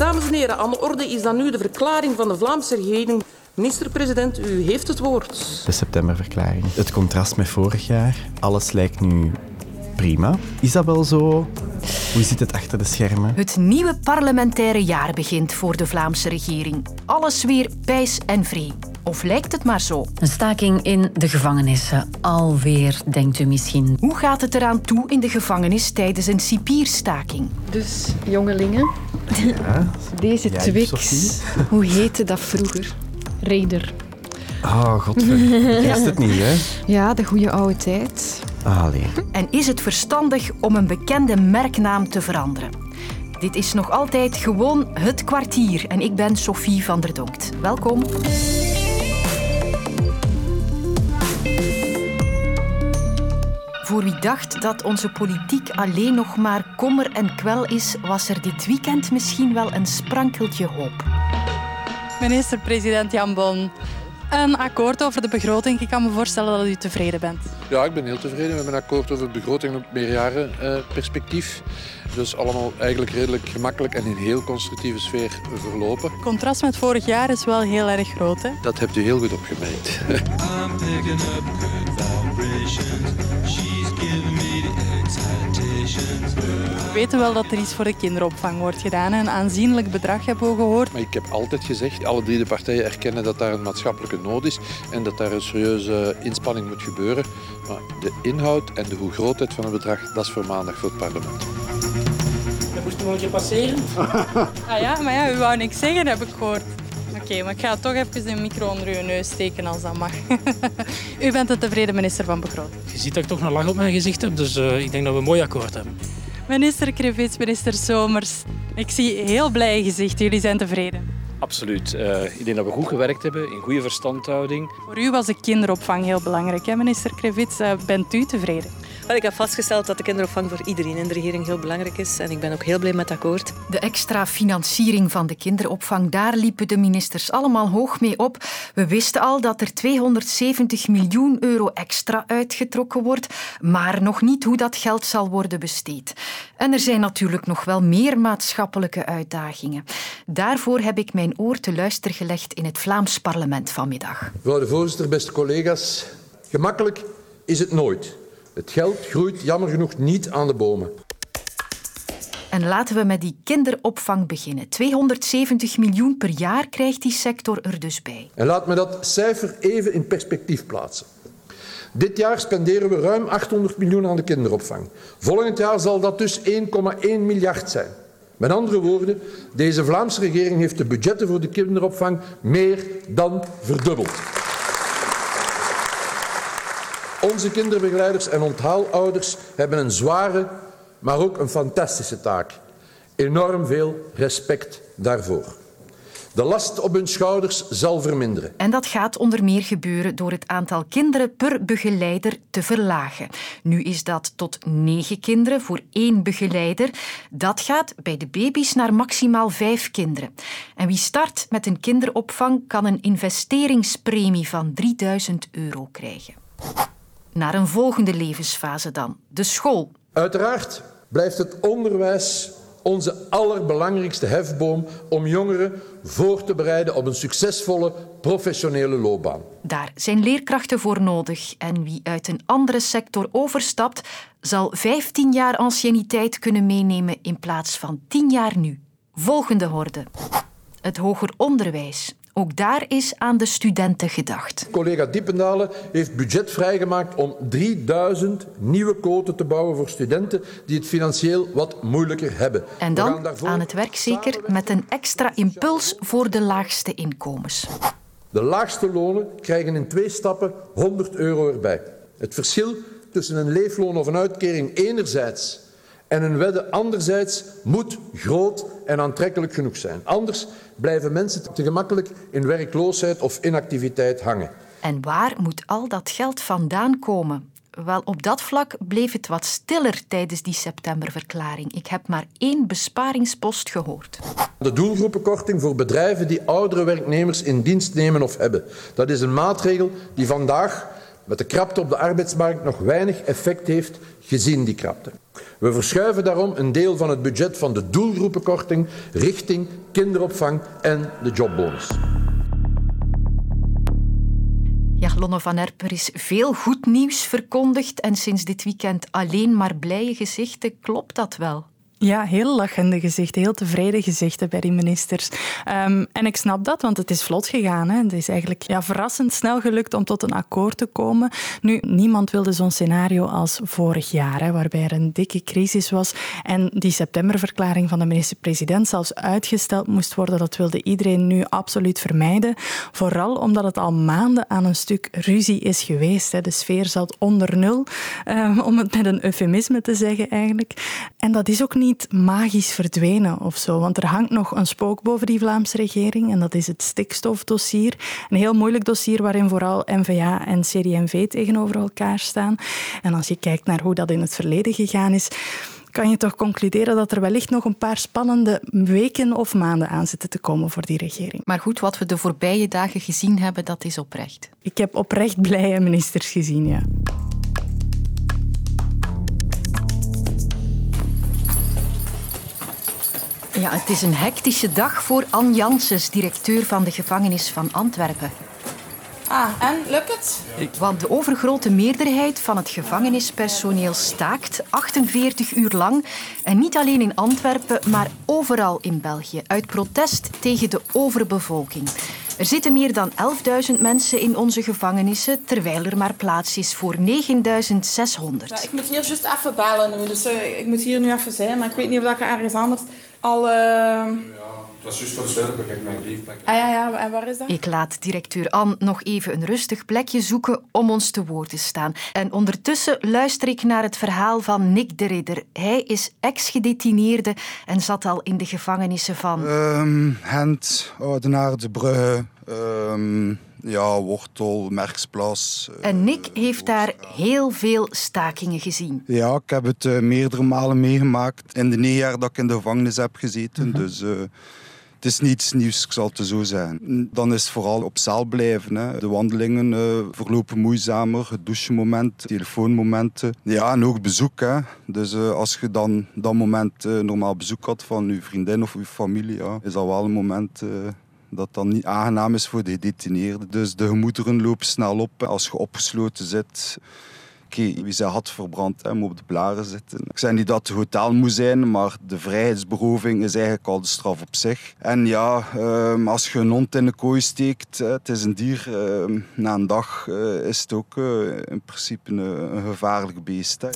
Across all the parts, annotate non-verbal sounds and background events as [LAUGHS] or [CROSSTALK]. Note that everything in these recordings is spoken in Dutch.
Dames en heren, aan de orde is dan nu de verklaring van de Vlaamse regering. Minister-president, u heeft het woord. De septemberverklaring. Het contrast met vorig jaar. Alles lijkt nu prima. Is dat wel zo? Hoe zit het achter de schermen? Het nieuwe parlementaire jaar begint voor de Vlaamse regering. Alles weer pijs en vree. Of lijkt het maar zo? Een staking in de gevangenissen. Alweer, denkt u misschien. Hoe gaat het eraan toe in de gevangenis tijdens een cipierstaking? Dus, jongelingen, Ja. deze Ja, Twix, Sophie? hoe heette dat vroeger? Raider. Oh, godver. [LAUGHS] Ik wist het niet, hè? Ja, de goede oude tijd. Allee. En is het verstandig om een bekende merknaam te veranderen? Dit is nog altijd gewoon het kwartier en ik ben Sophie van der Donkt. Welkom. Voor wie dacht dat onze politiek alleen nog maar kommer en kwel is, was er dit weekend misschien wel een sprankeltje hoop. Minister-president Jan Bon, een akkoord over de begroting. Ik kan me voorstellen dat u tevreden bent. Ja, ik ben heel tevreden. We hebben een akkoord over begroting op meerjarenperspectief. Dus allemaal eigenlijk redelijk gemakkelijk en in heel constructieve sfeer verlopen. Het contrast met vorig jaar is wel heel erg groot. Hè? Dat hebt u heel goed opgemerkt. [LAUGHS] We weten wel dat er iets voor de kinderopvang wordt gedaan. Een aanzienlijk bedrag hebben we gehoord. Maar ik heb altijd gezegd, alle drie de partijen erkennen dat daar een maatschappelijke nood is en dat daar een serieuze inspanning moet gebeuren. Maar de inhoud en de hoe grootheid van het bedrag, dat is voor maandag voor het parlement. Dat moest nog een keer passeren. [LAUGHS] Ah ja, maar ja, u wou niks zeggen, heb ik gehoord. Oké, maar ik ga toch even de micro onder uw neus steken als dat mag. [LAUGHS] u bent een tevreden minister van Begroting. Je ziet dat ik toch een lach op mijn gezicht heb, dus eh, ik denk dat we een mooi akkoord hebben. Minister Krevits, minister Somers. Ik zie heel blij gezicht. Jullie zijn tevreden. Absoluut. Eh, ik denk dat we goed gewerkt hebben, in goede verstandhouding. Voor u was de kinderopvang heel belangrijk, hè, minister Krevits. Eh, bent u tevreden? Ik heb vastgesteld dat de kinderopvang voor iedereen in de regering heel belangrijk is. En ik ben ook heel blij met het akkoord. De extra financiering van de kinderopvang, daar liepen de ministers allemaal hoog mee op. We wisten al dat er 270 miljoen euro extra uitgetrokken wordt, maar nog niet hoe dat geld zal worden besteed. En er zijn natuurlijk nog wel meer maatschappelijke uitdagingen. Daarvoor heb ik mijn oor te luisteren gelegd in het Vlaams parlement vanmiddag. Mevrouw de voorzitter, beste collega's. Gemakkelijk is het nooit. Het geld groeit jammer genoeg niet aan de bomen. En laten we met die kinderopvang beginnen. 270 miljoen per jaar krijgt die sector er dus bij. En laat me dat cijfer even in perspectief plaatsen. Dit jaar spenderen we ruim 800 miljoen aan de kinderopvang. Volgend jaar zal dat dus 1,1 miljard zijn. Met andere woorden, deze Vlaamse regering heeft de budgetten voor de kinderopvang meer dan verdubbeld. Onze kinderbegeleiders en onthaalouders hebben een zware, maar ook een fantastische taak. Enorm veel respect daarvoor. De last op hun schouders zal verminderen. En dat gaat onder meer gebeuren door het aantal kinderen per begeleider te verlagen. Nu is dat tot negen kinderen voor één begeleider. Dat gaat bij de baby's naar maximaal vijf kinderen. En wie start met een kinderopvang kan een investeringspremie van 3000 euro krijgen. Naar een volgende levensfase dan, de school. Uiteraard blijft het onderwijs onze allerbelangrijkste hefboom om jongeren voor te bereiden op een succesvolle professionele loopbaan. Daar zijn leerkrachten voor nodig en wie uit een andere sector overstapt, zal 15 jaar anciëniteit kunnen meenemen in plaats van 10 jaar nu. Volgende horde. Het hoger onderwijs. Ook daar is aan de studenten gedacht. Collega Diependalen heeft budget vrijgemaakt om 3000 nieuwe quoten te bouwen voor studenten die het financieel wat moeilijker hebben. En dan aan het werk zeker met een extra impuls voor de laagste inkomens. De laagste lonen krijgen in twee stappen 100 euro erbij. Het verschil tussen een leefloon of een uitkering enerzijds en een wedde anderzijds moet groot en aantrekkelijk genoeg zijn. Anders blijven mensen te gemakkelijk in werkloosheid of inactiviteit hangen. En waar moet al dat geld vandaan komen? Wel, op dat vlak bleef het wat stiller tijdens die septemberverklaring. Ik heb maar één besparingspost gehoord. De doelgroepenkorting voor bedrijven die oudere werknemers in dienst nemen of hebben. Dat is een maatregel die vandaag met de krapte op de arbeidsmarkt nog weinig effect heeft gezien die krapte. We verschuiven daarom een deel van het budget van de doelgroepenkorting richting kinderopvang en de jobbonus. Ja, Lonne van Erp, er is veel goed nieuws verkondigd en sinds dit weekend alleen maar blije gezichten. Klopt dat wel? Ja, heel lachende gezichten, heel tevreden gezichten bij die ministers. Um, en ik snap dat, want het is vlot gegaan. Hè. Het is eigenlijk ja, verrassend snel gelukt om tot een akkoord te komen. Nu, niemand wilde zo'n scenario als vorig jaar, hè, waarbij er een dikke crisis was en die septemberverklaring van de minister-president zelfs uitgesteld moest worden. Dat wilde iedereen nu absoluut vermijden. Vooral omdat het al maanden aan een stuk ruzie is geweest. Hè. De sfeer zat onder nul, um, om het met een eufemisme te zeggen eigenlijk. En dat is ook niet niet magisch verdwenen of zo. Want er hangt nog een spook boven die Vlaamse regering. En dat is het stikstofdossier. Een heel moeilijk dossier waarin vooral NVA en CD&V tegenover elkaar staan. En als je kijkt naar hoe dat in het verleden gegaan is kan je toch concluderen dat er wellicht nog een paar spannende weken of maanden aan zitten te komen voor die regering. Maar goed, wat we de voorbije dagen gezien hebben, dat is oprecht. Ik heb oprecht blije ministers gezien, ja. Ja, het is een hectische dag voor Anne Janssens, directeur van de gevangenis van Antwerpen. Ah, en lukt het? Want de overgrote meerderheid van het gevangenispersoneel staakt 48 uur lang. En niet alleen in Antwerpen, maar overal in België. Uit protest tegen de overbevolking. Er zitten meer dan 11.000 mensen in onze gevangenissen, terwijl er maar plaats is voor 9.600. Ja, ik moet hier juist even bellen nu, dus uh, ik moet hier nu even zijn. Maar ik weet niet of ik ergens anders al... Uh... Ja. Dat is juist voor Zuiderberg, ik mijn briefplek. Ah ja, ja, en waar is dat? Ik laat directeur Anne nog even een rustig plekje zoeken om ons te woord te staan. En ondertussen luister ik naar het verhaal van Nick de Ridder. Hij is ex-gedetineerde en zat al in de gevangenissen van... Um, Gent, Oudenaarde, De Brugge... Um, ja, Wortel, Merksplas. En Nick heeft daar heel veel stakingen gezien. Ja, ik heb het uh, meerdere malen meegemaakt in de negen jaar dat ik in de gevangenis heb gezeten. Mm -hmm. Dus... Uh, het is niets nieuws, ik zal het zo zijn. Dan is het vooral op cel blijven. Hè. De wandelingen verlopen moeizamer, het douchemoment, telefoonmomenten. Ja, en ook bezoek. Hè. Dus als je dan dat moment normaal bezoek had van je vriendin of je familie, ja, is dat wel een moment dat dan niet aangenaam is voor de gedetineerden. Dus de gemoederen lopen snel op als je opgesloten zit. Oké, wie zijn had verbrand en moet op de blaren zitten. Ik zeg niet dat het hotel moet zijn, maar de vrijheidsberoving is eigenlijk al de straf op zich. En ja, um, als je een hond in de kooi steekt, het is een dier, um, na een dag uh, is het ook uh, in principe een, een gevaarlijk beest. Hè.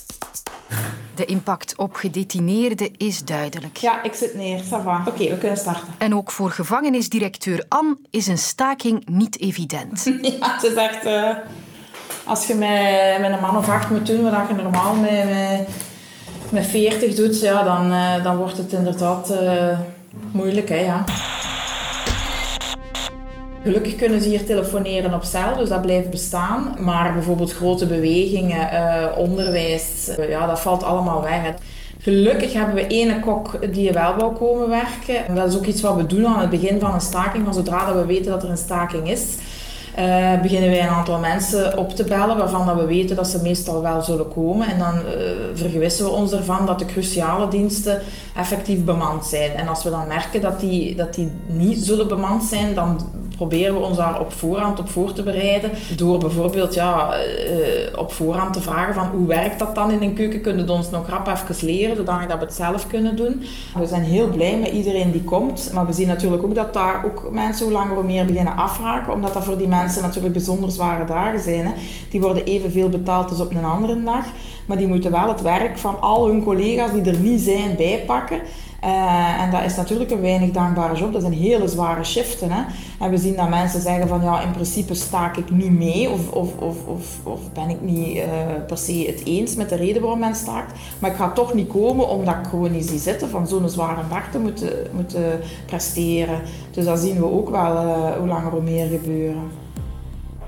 De impact op gedetineerden is duidelijk. Ja, ik zit neer. Ça va. Oké, okay, we kunnen starten. En ook voor gevangenisdirecteur Anne is een staking niet evident. [LAUGHS] ja, het is echt... Uh, als je met, een man of acht moet doen wat je normaal met, met, met 40 doet, ja, dan, uh, dan wordt het inderdaad uh, moeilijk. Hè, ja. Gelukkig kunnen ze hier telefoneren op cel, dus dat blijft bestaan. Maar bijvoorbeeld grote bewegingen, uh, onderwijs, ja, dat valt allemaal weg. Gelukkig hebben we ene kok die wel wil komen werken. En dat is ook iets wat we doen aan het begin van een staking. Van zodra dat we weten dat er een staking is, uh, beginnen wij een aantal mensen op te bellen waarvan dat we weten dat ze meestal wel zullen komen. En dan uh, vergewissen we ons ervan dat de cruciale diensten effectief bemand zijn. En als we dan merken dat die, dat die niet zullen bemand zijn, dan proberen we ons daar op voorhand op voor te bereiden. Door bijvoorbeeld ja, uh, op voorhand te vragen van hoe werkt dat dan in een keuken? Kunnen we ons nog rap even leren, zodat we het zelf kunnen doen. We zijn heel blij met iedereen die komt. Maar we zien natuurlijk ook dat daar ook mensen hoe langer hoe meer beginnen afraken. Omdat dat voor die mensen natuurlijk bijzonder zware dagen zijn. Hè. Die worden evenveel betaald als op een andere dag. Maar die moeten wel het werk van al hun collega's die er niet zijn bijpakken. Uh, en dat is natuurlijk een weinig dankbare job. Dat zijn hele zware shiften. Hè. En we zien dat mensen zeggen van ja, in principe staak ik niet mee of, of, of, of, ben ik niet uh, per se het eens met de reden waarom men staakt. Maar ik ga toch niet komen omdat ik gewoon niet zie zitten van zo'n zware dag te moeten, moeten presteren. Dus dat zien we ook wel uh, hoe langer hoe meer gebeuren.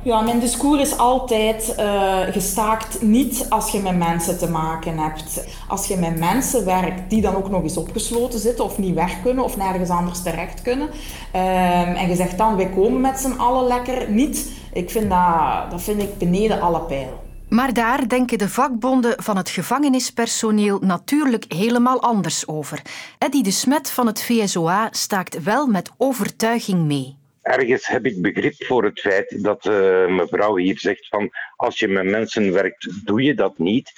Ja, mijn discours is altijd uh, gestaakt niet als je met mensen te maken hebt. Als je met mensen werkt die dan ook nog eens opgesloten zitten of niet weg kunnen of nergens anders terecht kunnen. Um, en je zegt dan, wij komen met z'n allen lekker niet Ik vind dat, dat vind ik beneden alle pijl. Maar daar denken de vakbonden van het gevangenispersoneel natuurlijk helemaal anders over. Eddie de Smet van het VSOA staakt wel met overtuiging mee. Ergens heb ik begrip voor het feit dat uh, mevrouw hier zegt van als je met mensen werkt, doe je dat niet.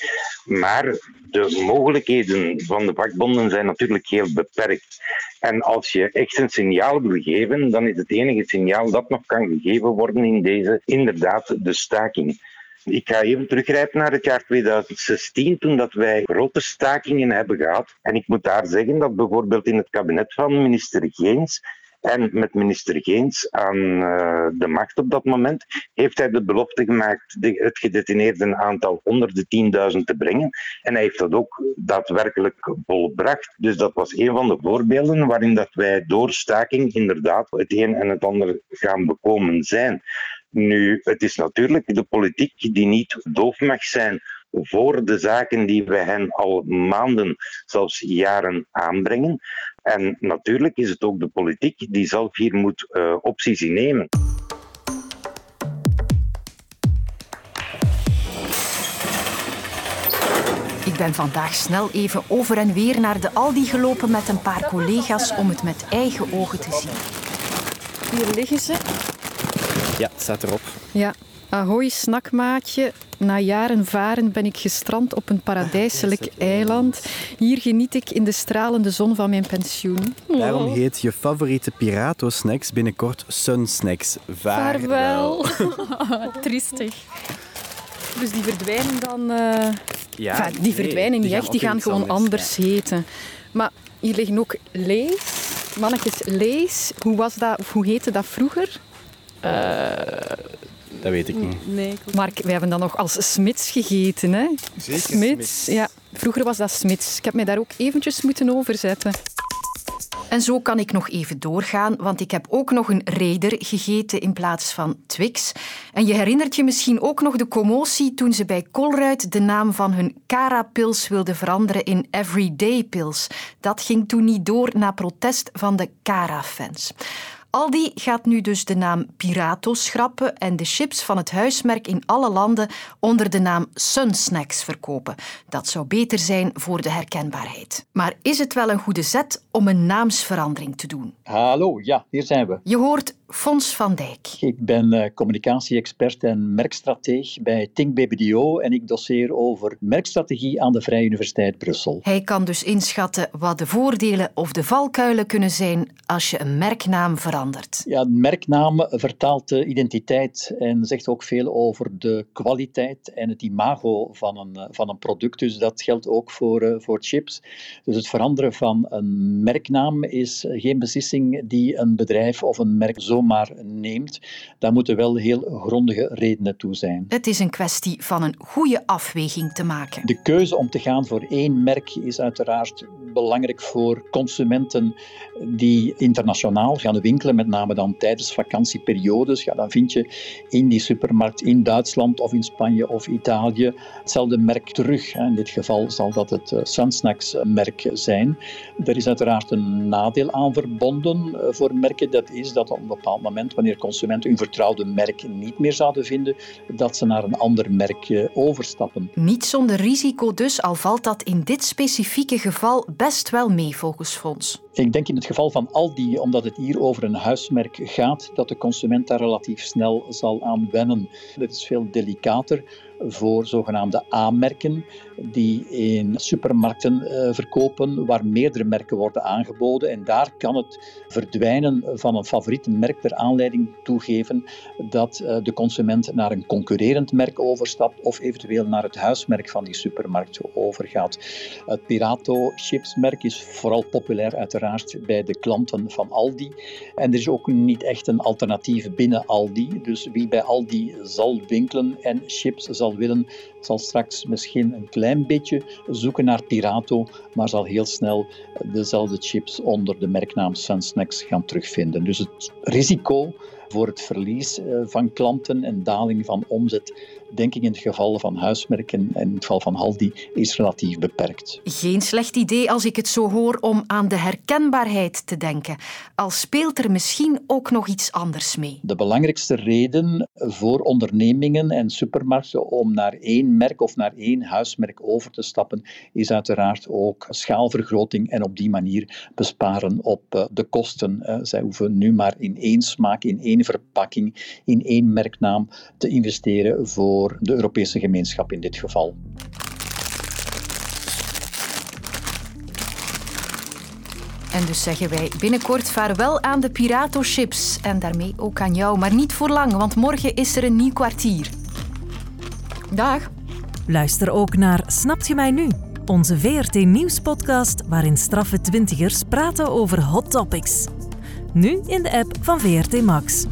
Maar de mogelijkheden van de vakbonden zijn natuurlijk heel beperkt. En als je echt een signaal wil geven, dan is het enige signaal dat nog kan gegeven worden in deze inderdaad de staking. Ik ga even teruggrijpen naar het jaar 2016, toen dat wij grote stakingen hebben gehad. En ik moet daar zeggen dat bijvoorbeeld in het kabinet van minister Geens en met minister Geens aan uh, de macht op dat moment heeft hij de belofte gemaakt het gedetineerde aantal onder de 10.000 te brengen. En hij heeft dat ook daadwerkelijk volbracht. Dus dat was een van de voorbeelden waarin dat wij door staking inderdaad het een en het ander gaan bekomen zijn. Nu, het is natuurlijk de politiek die niet doof mag zijn voor de zaken die we hen al maanden, zelfs jaren aanbrengen. En natuurlijk is het ook de politiek die zelf hier moet uh, opties innemen. Ik ben vandaag snel even over en weer naar de Aldi gelopen met een paar collega's om het met eigen ogen te zien. Hier liggen ze. Ja, het staat erop. Ja. Ahoy, snakmaatje. Na jaren varen ben ik gestrand op een paradijselijk [LAUGHS] eiland. Hier geniet ik in de stralende zon van mijn pensioen. Daarom heet je favoriete Pirato-snacks binnenkort Sun Snacks. Vaarwel. [LAUGHS] Triestig. Dus die verdwijnen dan... Uh... Ja, enfin, die verdwijnen niet echt, die gaan gewoon anders ja. heten. Maar hier liggen ook lees. Mannetjes lees. Hoe, was dat, hoe heette dat vroeger? Uh, dat weet ik niet. Nee, Mark, wij hebben dan nog als Smits gegeten. Hè? Zeker Smits. Ja, vroeger was dat Smits. Ik heb mij daar ook eventjes moeten overzetten. En zo kan ik nog even doorgaan, want ik heb ook nog een Raider gegeten in plaats van Twix. En je herinnert je misschien ook nog de commotie toen ze bij Colruyt de naam van hun Cara-pils wilden veranderen in Everyday Pils. Dat ging toen niet door na protest van de Cara-fans. Aldi gaat nu dus de naam Pirato schrappen en de chips van het huismerk in alle landen onder de naam Sunsnacks verkopen. Dat zou beter zijn voor de herkenbaarheid. Maar is het wel een goede zet om een naamsverandering te doen? Hallo, ja, hier zijn we. Je hoort Fons van Dijk. Ik ben uh, communicatie-expert en merkstrateeg bij Think BBDO en ik doseer over merkstrategie aan de Vrije Universiteit Brussel. Hij kan dus inschatten wat de voordelen of de valkuilen kunnen zijn als je een merknaam verandert. Ja, een merknaam vertaalt de identiteit en zegt ook veel over de kwaliteit en het imago van een, van een product. Dus dat geldt ook voor, uh, voor chips. Dus het veranderen van een merknaam is geen beslissing die een bedrijf of een merk zo zomaar neemt, daar moeten wel heel grondige redenen toe zijn. Het is een kwestie van een goede afweging te maken. De keuze om te gaan voor één merk is uiteraard belangrijk voor consumenten die internationaal gaan winkelen, met name dan tijdens vakantieperiodes. Ja, dan vind je in die supermarkt in Duitsland of in Spanje of Italië hetzelfde merk terug. In dit geval zal dat het Sunsnacks-merk zijn. Er is uiteraard een nadeel aan verbonden voor merken. Dat is dat op een bepaald moment, wanneer consumenten hun vertrouwde merk niet meer zouden vinden, dat ze naar een ander merk overstappen. Niet zonder risico dus, al valt dat in dit specifieke geval best wel mee volgens Fonds. Ik denk in het geval van Aldi, omdat het hier over een huismerk gaat, dat de consument daar relatief snel zal aan wennen. Het is veel delicater voor zogenaamde A-merken die in supermarkten uh, verkopen waar meerdere merken worden aangeboden. En daar kan het verdwijnen van een favoriete merk er aanleiding toegeven dat uh, de consument naar een concurrerend merk overstapt of eventueel naar het huismerk van die supermarkt overgaat. Het Pirato chipsmerk is vooral populair uiteraard bij de klanten van Aldi. En er is ook niet echt een alternatief binnen Aldi. Dus wie bij Aldi zal winkelen en chips zal willen, zal straks misschien een klein beetje zoeken naar Pirato, maar zal heel snel dezelfde chips onder de merknaam Sunsnacks gaan terugvinden. Dus het risico voor het verlies eh, van klanten en daling van omzet denk ik in het geval van huismerken en in het geval van Aldi is relatief beperkt. Geen slecht idee als ik het zo hoor om aan de herkenbaarheid te denken. Al speelt er misschien ook nog iets anders mee. De belangrijkste reden voor ondernemingen en supermarkten om naar één merk of naar één huismerk over te stappen is uiteraard ook schaalvergroting en op die manier besparen op eh, de kosten. Eh, zij hoeven nu maar in één smaak, in één verpakking, in één merknaam te investeren voor voor de Europese gemeenschap in dit geval. En dus zeggen wij binnenkort vaarwel aan de Pirato-chips. En daarmee ook aan jou, maar niet voor lang, want morgen is er een nieuw kwartier. Dag. Luister ook naar Snapt je mij nu? Onze VRT Nieuws-podcast waarin straffe twintigers praten over hot topics. Nu in de app van VRT Max.